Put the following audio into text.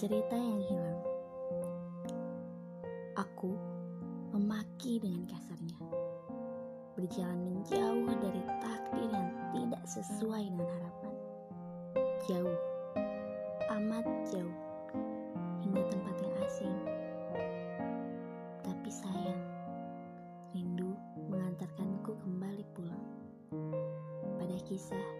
Cerita yang hilang. Aku memaki dengan kasarnya. Berjalan menjauh dari takdir yang tidak sesuai dengan harapan. Jauh, amat jauh, hingga tempat yang asing. Tapi sayang, rindu mengantarkanku kembali pulang pada kisah.